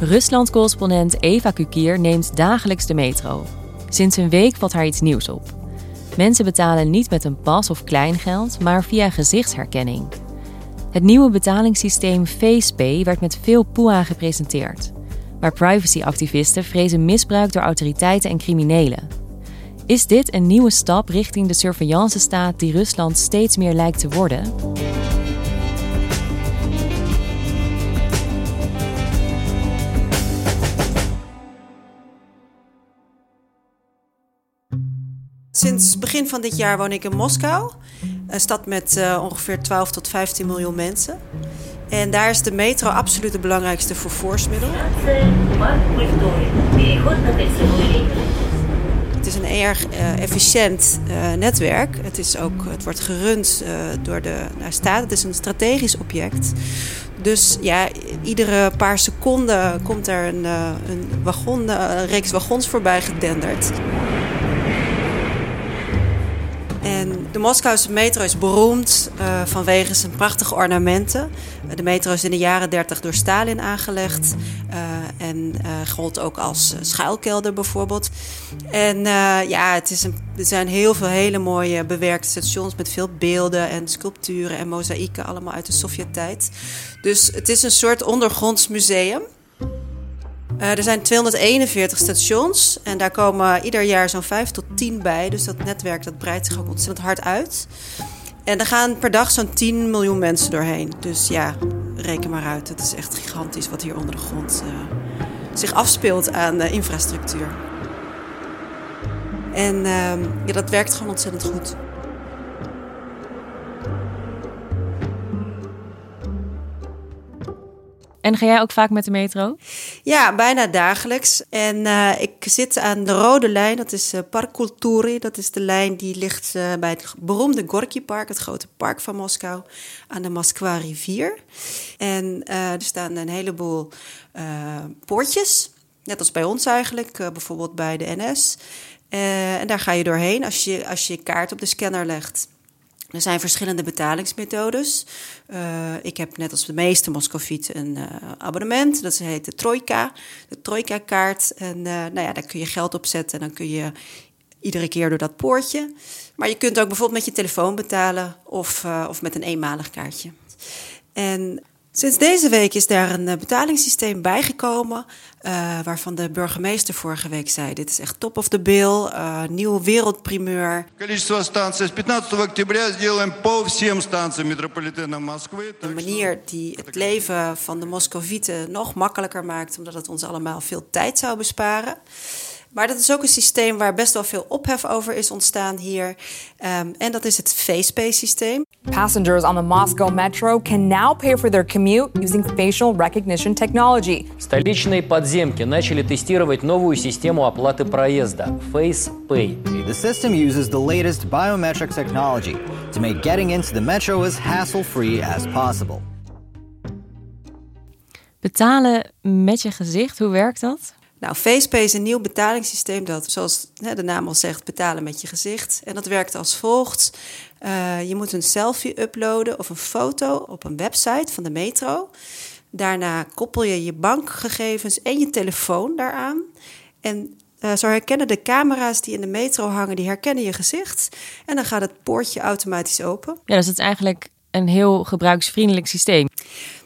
Rusland-correspondent Eva Kukier neemt dagelijks de metro. Sinds een week valt haar iets nieuws op. Mensen betalen niet met een pas of kleingeld, maar via gezichtsherkenning. Het nieuwe betalingssysteem FacePay werd met veel poeha gepresenteerd. Maar privacyactivisten vrezen misbruik door autoriteiten en criminelen. Is dit een nieuwe stap richting de surveillance-staat die Rusland steeds meer lijkt te worden? Sinds begin van dit jaar woon ik in Moskou, een stad met uh, ongeveer 12 tot 15 miljoen mensen. En daar is de metro absoluut het belangrijkste vervoersmiddel. Het is een erg uh, efficiënt uh, netwerk. Het, is ook, het wordt gerund door de staat. Het is een strategisch object. Dus ja, iedere paar seconden komt er een, een, wagon, een reeks wagons voorbij gedenderd. De Moskouse metro is beroemd uh, vanwege zijn prachtige ornamenten. De metro is in de jaren 30 door Stalin aangelegd. Uh, en uh, gold ook als schuilkelder bijvoorbeeld. En ja, het is een, er zijn heel veel hele mooie bewerkte stations met veel beelden en sculpturen en mozaïeken, allemaal uit de Sovjet-tijd. Dus het is een soort ondergronds museum. Uh, er zijn 241 stations en daar komen ieder jaar zo'n 5 tot 10 bij. Dus dat netwerk dat breidt zich ook ontzettend hard uit. En er gaan per dag zo'n 10 miljoen mensen doorheen. Dus ja, reken maar uit. Het is echt gigantisch wat hier onder de grond uh, zich afspeelt aan uh, infrastructuur. En ehm, ja, dat werkt gewoon ontzettend goed. En ga jij ook vaak met de metro? Ja, bijna dagelijks. En uh, ik zit aan de rode lijn, dat is uh, Park Kulturi. Dat is de lijn die ligt uh, bij het beroemde Gorky Park, het grote park van Moskou, aan de Moskwa rivier. En er staan een heleboel poortjes, net als bij ons eigenlijk, bijvoorbeeld bij de NS. en daar ga je doorheen als je, als je kaart op de scanner legt. Er zijn verschillende betalingsmethodes. Uh, ik heb net als de meeste Moscovieten een uh, abonnement. Dat heet de Trojka, de Trojka-kaart. En uh, nou ja, daar kun je geld op zetten en dan kun je iedere keer door dat poortje. Maar je kunt ook bijvoorbeeld met je telefoon betalen of, of met een eenmalig kaartje. En Sinds deze week is daar een betalingssysteem bijgekomen, uh, waarvan de burgemeester vorige week zei: dit is echt top of the bill, uh, nieuwe wereldprimeur. Een manier die het leven van de Moscovieten nog makkelijker maakt, omdat het ons allemaal veel tijd zou besparen. Maar dat is ook een systeem waar best wel veel ophef over is ontstaan hier. Um, en dat is het FacePay-systeem. Passengers on the Moscow Metro can now pay for their commute using facial recognition technology. Столичные подземки начали тестировать новую систему оплаты проезда – FacePay. The system uses the latest biometric technology to make getting into the metro as hassle-free as possible. Betalen met je gezicht, hoe werkt dat? Nou, FacePay is een nieuw betalingssysteem dat, zoals de naam al zegt, betalen met je gezicht. En dat werkt als volgt. Uh, je moet een selfie uploaden of een foto op een website van de metro. Daarna koppel je je bankgegevens en je telefoon daaraan. En Uh, zo herkennen de camera's die in de metro hangen, die herkennen je gezicht. En dan gaat het poortje automatisch open. Ja, dus het is eigenlijk een heel gebruiksvriendelijk systeem.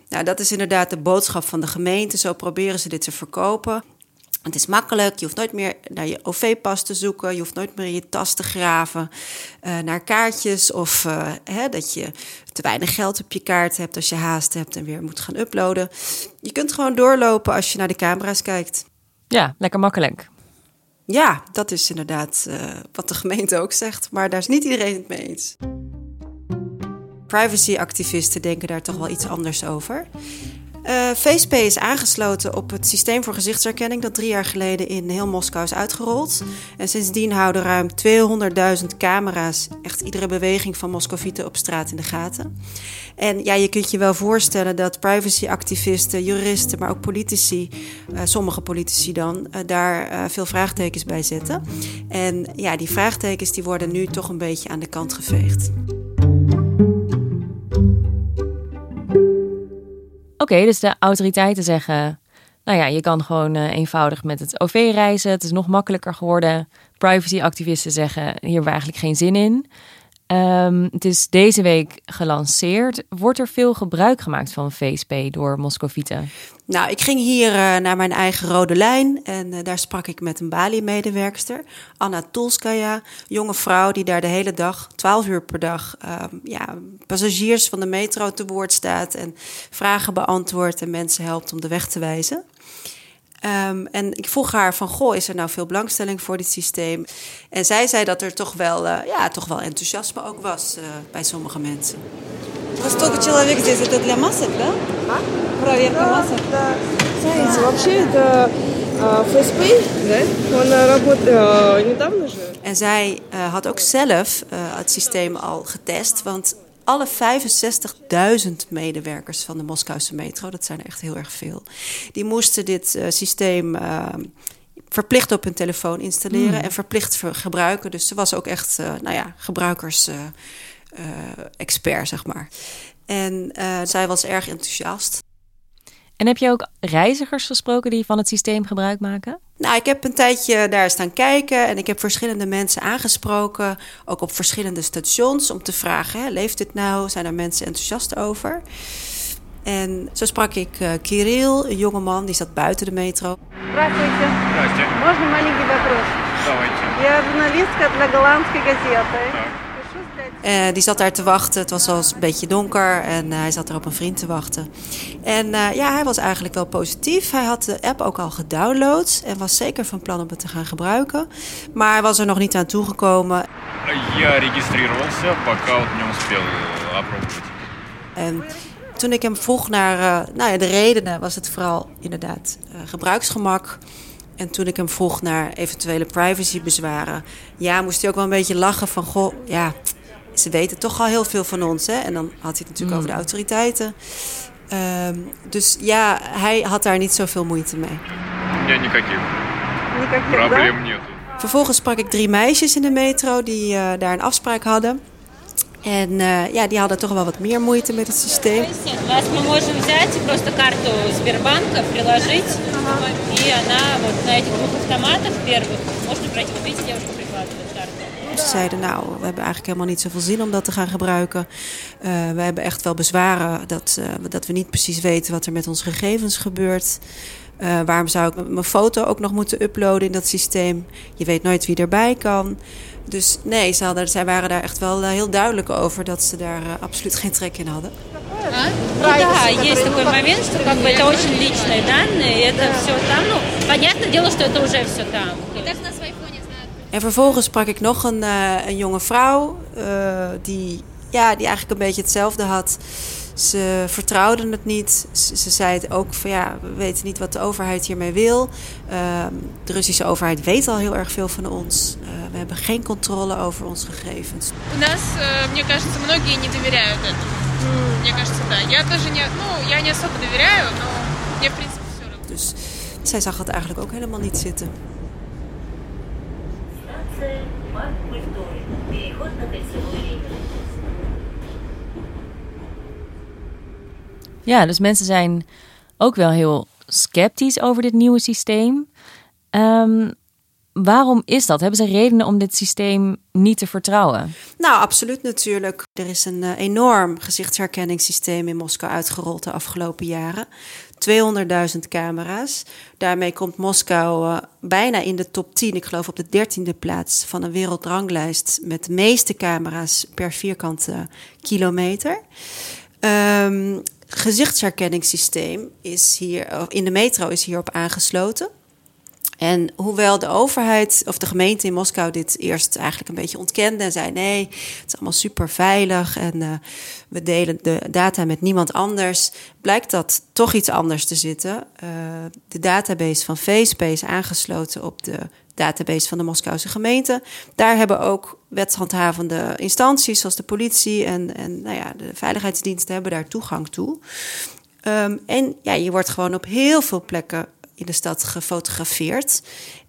Nou, dat is inderdaad de boodschap van de gemeente. Zo proberen ze dit te verkopen. Het is makkelijk, je hoeft nooit meer naar je OV-pas te zoeken, je hoeft nooit meer in je tas te graven uh, naar kaartjes of uh, hè, dat je te weinig geld op je kaart hebt als je haast hebt en weer moet gaan uploaden. Je kunt gewoon doorlopen als je naar de camera's kijkt. Ja, lekker makkelijk. Ja, dat is inderdaad uh, wat de gemeente ook zegt, maar daar is niet iedereen het mee eens. Privacy-activisten denken daar toch wel iets anders over. Uh, VSP is aangesloten op het systeem voor gezichtsherkenning dat drie jaar geleden in heel Moskou is uitgerold. En sindsdien houden ruim 200.000 camera's echt iedere beweging van Moscovieten op straat in de gaten. En ja, je kunt je wel voorstellen dat privacyactivisten, juristen, maar ook politici, uh, sommige politici dan, uh, daar veel vraagtekens bij zetten. En ja, die vraagtekens die worden nu toch een beetje aan de kant geveegd. Oké, dus de autoriteiten zeggen: Nou ja, je kan gewoon uh, eenvoudig met het OV reizen. Het is nog makkelijker geworden. Privacyactivisten zeggen: Hier hebben we eigenlijk geen zin in. Um, het is deze week gelanceerd. Wordt er veel gebruik gemaakt van VSP door Moscovieten? Nou, ik ging hier uh, naar mijn eigen rode lijn en uh, daar sprak ik met een Bali-medewerkster, Anna Tolskaya, jonge vrouw die daar de hele dag, 12 uur per dag, uh, ja, passagiers van de metro te woord staat en vragen beantwoordt en mensen helpt om de weg te wijzen. Um, en ik vroeg haar van, goh, is er nou veel belangstelling voor dit systeem? En zij zei dat er toch wel, uh, ja, toch wel enthousiasme ook was uh, bij sommige mensen. Сколько человек здесь? Это для масок, да? А? Проверка масок? Да. Знаете, вообще это ФСП, да? Он работает недавно же. En zij uh, had ook zelf uh, het systeem al getest, want alle 65.000 medewerkers van de Moskouse metro, dat zijn er echt heel erg veel, die moesten dit uh, systeem uh, verplicht op hun telefoon installeren mm. en verplicht gebruiken. Dus ze was ook echt, uh, nou ja, gebruikers-expert, zeg maar. En zij was erg enthousiast. En heb je ook reizigers gesproken die van het systeem gebruik maken? Nou, ik heb een tijdje daar staan kijken en ik heb verschillende mensen aangesproken, ook op verschillende stations, om te vragen: hè, leeft dit nou? Zijn er mensen enthousiast over? En zo sprak ik uh, Kirill, een jongeman die zat buiten de metro. Здравствуйте. Здрасте. Можно маленький вопрос? Давайте. Я журналистка для голландской газеты. Uh, die zat daar te wachten. Het was al een beetje donker en uh, hij zat er op een vriend te wachten. En uh, ja, hij was eigenlijk wel positief. Hij had de app ook al gedownload en was zeker van plan om het te gaan gebruiken. Maar hij was er nog niet aan toegekomen. Я регистрировался, пока вот не успел опробовать. En toen ik hem vroeg naar nou ja, de redenen, was het vooral inderdaad gebruiksgemak. En toen ik hem vroeg naar eventuele privacybezwaren, ja, moest hij ook wel een beetje lachen van, goh, ja, ze weten toch al heel veel van ons. Hè? En dan had hij het natuurlijk mm. over de autoriteiten. Um, dus ja, hij had daar niet zoveel moeite mee. Ja, никаких. Проблем нет. Vervolgens sprak ik drie meisjes in de metro die uh, daar een afspraak hadden. En uh, ja, die hadden toch wel wat meer moeite met het systeem. Вас мы можем взять просто карту Сбербанка, приложить, и она вот на этих двух автоматах первых можно пройти. Вот видите, девушка прикладывает карту. Ze zeiden, nou, we hebben eigenlijk helemaal niet zoveel zin om dat te gaan gebruiken. Uh, we hebben echt wel bezwaren dat, uh, dat we niet precies weten wat er met onze gegevens gebeurt. Uh, waarom zou ik mijn foto ook nog moeten uploaden in dat systeem? Je weet nooit wie erbij kan. Dus nee, ze hadden, zij waren daar echt wel heel duidelijk over dat ze daar absoluut geen trek in hadden. А? Да, есть такой момент, что как бы это очень личные данные, это все там. Ну, понятное дело, что это уже все там. En vervolgens sprak ik nog een, uh, een jonge vrouw uh, die, ja, die eigenlijk een beetje hetzelfde had. Ze vertrouwden het niet. Ze, ze zei het ook van ja, we weten niet wat de overheid hiermee wil. Uh, de Russische overheid weet al heel erg veel van ons. Uh, we hebben geen controle over onze gegevens. У нас, мне кажется, многие не доверяют этому. Мне кажется, да. Я тоже не, ну, я не особо доверяю, но мне в принципе все равно. Dus zij zag het eigenlijk ook helemaal niet zitten. Ja, dus mensen zijn ook wel heel sceptisch over dit nieuwe systeem. Um, waarom is dat? Hebben ze redenen om dit systeem niet te vertrouwen? Nou, absoluut natuurlijk. Er is een uh, enorm gezichtsherkenningssysteem in Moskou uitgerold de afgelopen jaren. 200.000 camera's. Daarmee komt Moskou uh, bijna in de top 10, ik geloof op de dertiende plaats van een wereldranglijst met de meeste camera's per vierkante kilometer. Um, gezichtsherkenningssysteem is hier, in de metro is hierop aangesloten. En hoewel de overheid of de gemeente in Moskou dit eerst eigenlijk een beetje ontkende en zei: nee, het is allemaal super veilig en uh, we delen de data met niemand anders, blijkt dat toch iets anders te zitten. Uh, de database van VSP is aangesloten op de database van de Moskouse gemeente. Daar hebben ook wetshandhavende instanties, zoals de politie en, en nou ja, de veiligheidsdiensten, hebben daar toegang toe. Um, en ja, je wordt gewoon op heel veel plekken in de stad gefotografeerd.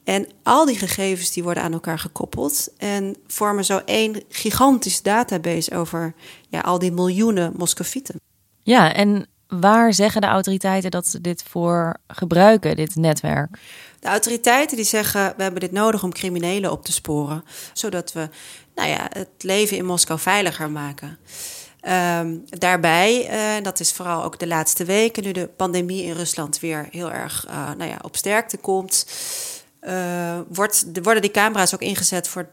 En al die gegevens die worden aan elkaar gekoppeld en vormen zo één gigantische database over ja, al die miljoenen Moscovieten. Ja, en waar zeggen de autoriteiten dat ze dit voor gebruiken, dit netwerk? De autoriteiten die zeggen we hebben dit nodig om criminelen op te sporen, zodat we nou ja, het leven in Moskou veiliger maken. Um, daarbij, uh, dat is vooral ook de laatste weken, nu de pandemie in Rusland weer heel erg uh, nou ja, op sterkte komt, uh, wordt, worden die camera's ook ingezet voor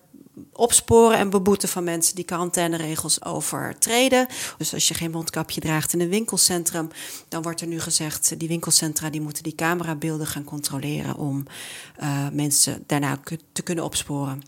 opsporen en beboeten van mensen die quarantaineregels overtreden. Dus als je geen mondkapje draagt in een winkelcentrum, dan wordt er nu gezegd: die winkelcentra die moeten die camerabeelden gaan controleren om mensen daarna te kunnen opsporen.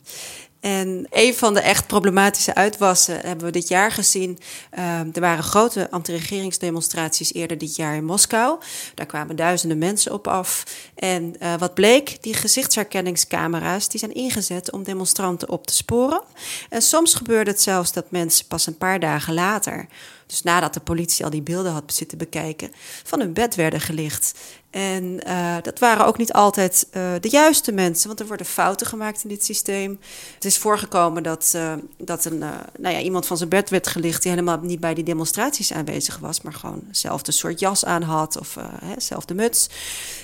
En een van de echt problematische uitwassen hebben we dit jaar gezien. Uh, er waren grote anti-regeringsdemonstraties eerder dit jaar in Moskou. Daar kwamen duizenden mensen op af. En uh, wat bleek, die gezichtsherkenningscamera's die zijn ingezet om demonstranten op te sporen. En soms gebeurde het zelfs dat mensen pas een paar dagen later dus nadat de politie al die beelden had zitten bekijken, van hun bed werden gelicht. En uh, dat waren ook niet altijd uh, de juiste mensen, want er worden fouten gemaakt in dit systeem. Het is voorgekomen dat, uh, dat een, nou ja, iemand van zijn bed werd gelicht die helemaal niet bij die demonstraties aanwezig was, maar gewoon hetzelfde soort jas aan had of hetzelfde muts.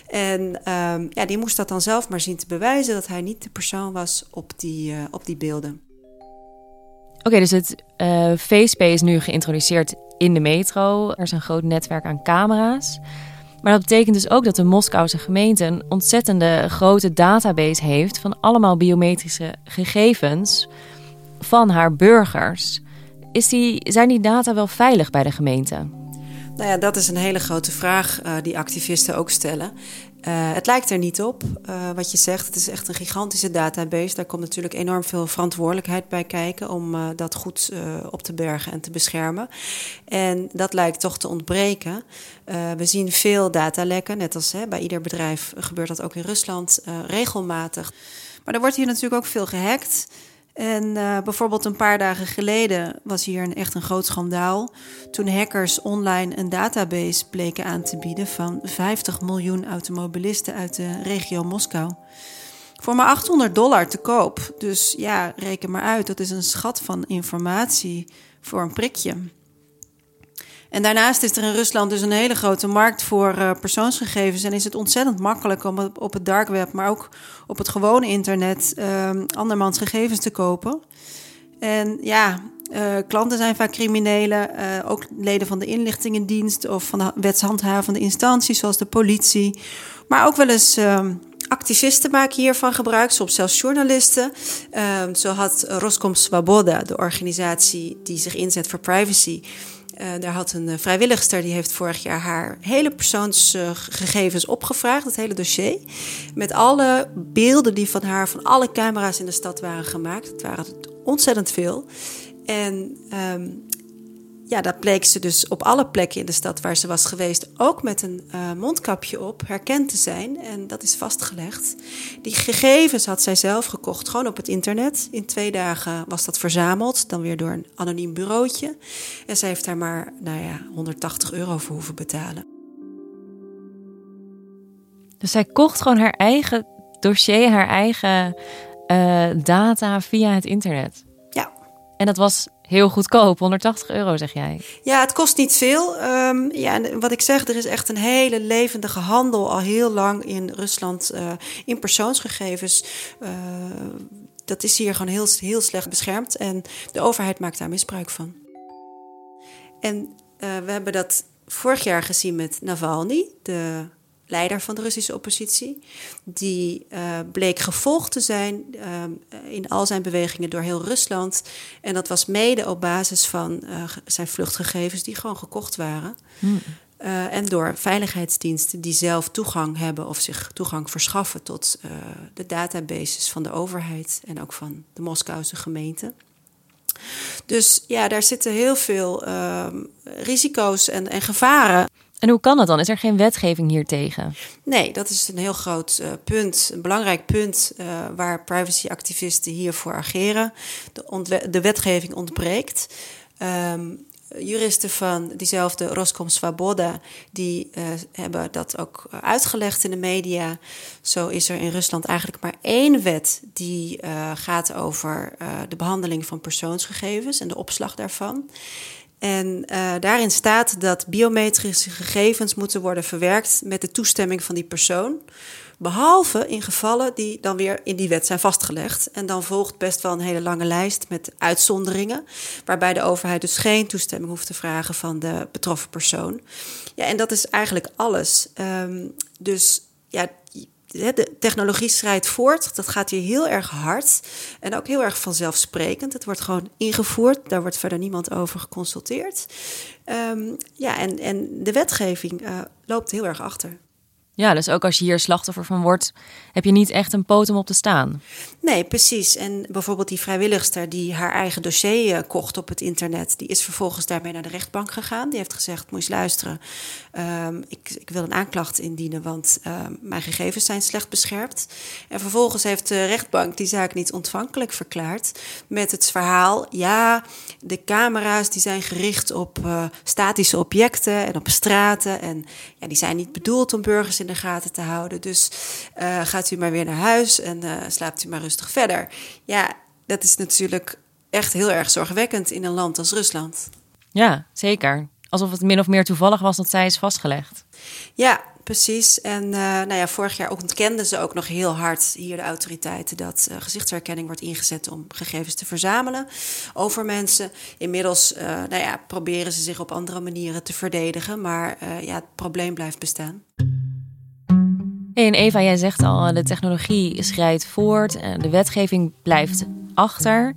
En ehm, ja, die moest dat dan zelf maar zien te bewijzen dat hij niet de persoon was op die, op die beelden. Oké, dus het uh, VSP is nu geïntroduceerd in de metro. Er is een groot netwerk aan camera's. Maar dat betekent dus ook dat de Moskouse gemeente een ontzettende grote database heeft van allemaal biometrische gegevens van haar burgers. Is die, zijn die data wel veilig bij de gemeente? Nou ja, dat is een hele grote vraag uh, die activisten ook stellen. Uh, het lijkt er niet op, uh, wat je zegt. Het is echt een gigantische database. Daar komt natuurlijk enorm veel verantwoordelijkheid bij kijken om uh, dat goed op te bergen en te beschermen. En dat lijkt toch te ontbreken. we zien veel datalekken, net als hè, bij ieder bedrijf gebeurt dat ook in Rusland regelmatig. Maar er wordt hier natuurlijk ook veel gehackt. En uh, bijvoorbeeld een paar dagen geleden was hier een, echt een groot schandaal. Toen hackers online een database bleken aan te bieden van 50 miljoen automobilisten uit de regio Moskou. Voor maar 800 dollar te koop. Dus ja, reken maar uit. Dat is een schat van informatie voor een prikje. En daarnaast is er in Rusland dus een hele grote markt voor uh, persoonsgegevens. En is het ontzettend makkelijk om op het dark web, maar ook op het gewone internet, uh, andermans gegevens te kopen. En ja, uh, klanten zijn vaak criminelen, uh, ook leden van de inlichtingendienst of van de wetshandhavende instanties zoals de politie. Maar ook wel eens ehm, activisten maken hiervan gebruik, soms zelfs journalisten. Ehm, zo had Roskom Swaboda, de organisatie die zich inzet voor privacy daar had een uh, vrijwilligster, die heeft vorig jaar haar hele persoonsgegevens opgevraagd, het hele dossier. Met alle beelden die van haar, van alle camera's in de stad waren gemaakt. Het waren ontzettend veel. En um, ja, dat bleek ze dus op alle plekken in de stad waar ze was geweest ook met een uh, mondkapje op herkend te zijn. En dat is vastgelegd. Die gegevens had zij zelf gekocht, gewoon op het internet. In twee dagen was dat verzameld, dan weer door een anoniem bureautje. En zij heeft daar maar, nou ja, 180 euro voor hoeven betalen. Dus zij kocht gewoon haar eigen dossier, haar eigen uh, data via het internet. Ja. En dat was heel goedkoop, 180 euro zeg jij. Ja, het kost niet veel. Um, ja, en wat ik zeg, er is echt een hele levendige handel al heel lang in Rusland uh, in persoonsgegevens. Uh, dat is hier gewoon heel, heel slecht beschermd en de overheid maakt daar misbruik van. En uh, we hebben dat vorig jaar gezien met Navalny, de leider van de Russische oppositie. Die uh, bleek gevolgd te zijn uh, in al zijn bewegingen door heel Rusland. En dat was mede op basis van uh, zijn vluchtgegevens die gewoon gekocht waren. Hmm. en door veiligheidsdiensten die zelf toegang hebben of zich toegang verschaffen tot de databases van de overheid en ook van de Moskouse gemeente. Dus ja, daar zitten heel veel ehm, risico's en, en gevaren. En hoe kan dat dan? Is er geen wetgeving hier tegen? Nee, dat is een heel groot uh, punt, een belangrijk punt uh, waar privacyactivisten hiervoor ageren. De, de wetgeving ontbreekt. Um, juristen van diezelfde Roskom Svaboda, die uh, hebben dat ook uitgelegd in de media. Zo is er in Rusland eigenlijk maar één wet die gaat over de behandeling van persoonsgegevens en de opslag daarvan. En uh, daarin staat dat biometrische gegevens moeten worden verwerkt met de toestemming van die persoon. Behalve in gevallen die dan weer in die wet zijn vastgelegd. En dan volgt best wel een hele lange lijst met uitzonderingen. Waarbij de overheid dus geen toestemming hoeft te vragen van de betroffen persoon. Ja, en dat is eigenlijk alles. Um, dus ja, de technologie schrijdt voort. Dat gaat hier heel erg hard. En ook heel erg vanzelfsprekend. Het wordt gewoon ingevoerd. Daar wordt verder niemand over geconsulteerd. Um, ja, en, en de wetgeving uh, loopt heel erg achter. Ja, dus ook als je hier slachtoffer van wordt, heb je niet echt een poot om op te staan. Nee, precies. En bijvoorbeeld die vrijwilligster die haar eigen dossier uh, kocht op het internet, die is vervolgens daarmee naar de rechtbank gegaan. Die heeft gezegd: Moet je luisteren, um, ik, ik, wil een aanklacht indienen, want um, mijn gegevens zijn slecht beschermd. En vervolgens heeft de rechtbank die zaak niet ontvankelijk verklaard met het verhaal: ja, de camera's die zijn gericht op uh, statische objecten en op straten. En ja, die zijn niet bedoeld om burgers in de gaten te houden. Dus uh, gaat u maar weer naar huis en uh, slaapt u maar rustig verder. Ja, dat is natuurlijk echt heel erg zorgwekkend in een land als Rusland. Ja, zeker. Alsof het min of meer toevallig was dat zij is vastgelegd. Ja, precies. En uh, nou ja, vorig jaar ontkenden ze ook nog heel hard hier de autoriteiten dat uh, gezichtsherkenning wordt ingezet om gegevens te verzamelen over mensen. Inmiddels uh, nou ja, proberen ze zich op andere manieren te verdedigen, maar ja, het probleem blijft bestaan. En Eva, jij zegt al, de technologie schrijdt voort, de wetgeving blijft achter.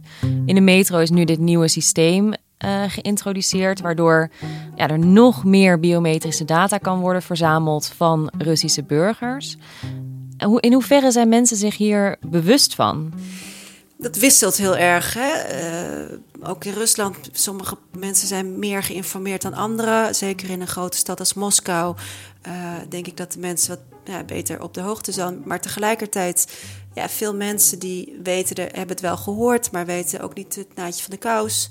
In de metro is nu dit nieuwe systeem uh, geïntroduceerd, waardoor ja, er nog meer biometrische data kan worden verzameld van Russische burgers. In hoeverre zijn mensen zich hier bewust van? Dat wisselt heel erg. Hè? Uh, ook in Rusland, sommige mensen zijn meer geïnformeerd dan anderen. Zeker in een grote stad als Moskou. Uh, denk ik dat de mensen wat ja, beter op de hoogte zijn. Maar tegelijkertijd, ja, veel mensen die weten er, hebben het wel gehoord, maar weten ook niet het naadje van de kous.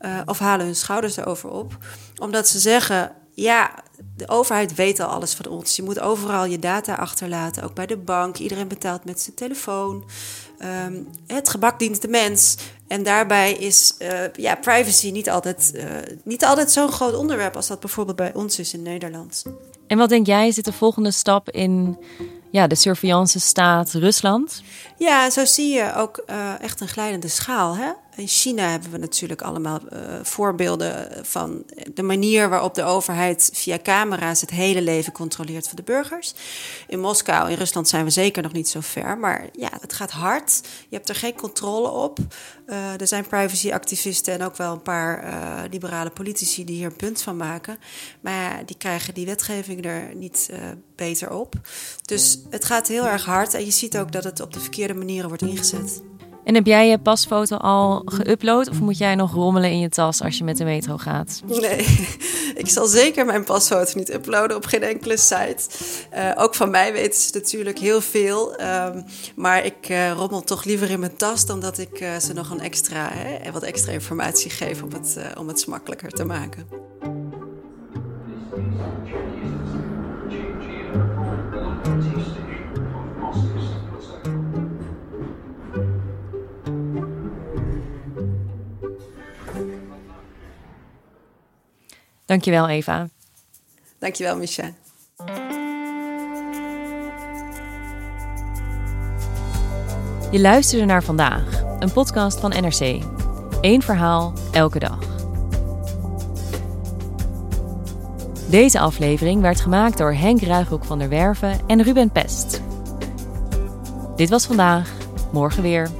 Uh, of halen hun schouders erover op. Omdat ze zeggen, ja, de overheid weet al alles van ons. Je moet overal je data achterlaten, ook bij de bank. Iedereen betaalt met zijn telefoon. Um, het gebak dient de mens. En daarbij is uh, ja, privacy niet altijd, uh, niet altijd zo'n groot onderwerp als dat bijvoorbeeld bij ons is in Nederland. En wat denk jij, zit de volgende stap in ja, de surveillance staat Rusland? Ja, zo zie je ook uh, echt een glijdende schaal. Hè? In China hebben we natuurlijk allemaal uh, voorbeelden van de manier waarop de overheid via camera's het hele leven controleert van de burgers. In Moskou, in Rusland zijn we zeker nog niet zo ver, maar ja, het gaat hard. Je hebt er geen controle op. Uh, er zijn privacyactivisten en ook wel een paar uh, liberale politici die hier een punt van maken. Maar die krijgen die wetgeving er niet beter op. Dus het gaat heel erg hard en je ziet ook dat het op de verkeerde manieren wordt ingezet. En heb jij je pasfoto al geüpload of moet jij nog rommelen in je tas als je met de metro gaat? Nee, ik zal zeker mijn pasfoto niet uploaden op geen enkele site. Uh, ook van mij weten ze natuurlijk heel veel. Um, maar ik uh, rommel toch liever in mijn tas dan dat ik uh, ze nog een extra, hè, wat extra informatie geef om het, om het smakkelijker te maken. Dankjewel, Eva. Dankjewel, Michelle. Je luisterde naar vandaag, een podcast van NRC. Eén verhaal, elke dag. Deze aflevering werd gemaakt door Henk Ruighoek van der Werven en Ruben Pest. Dit was vandaag, morgen weer.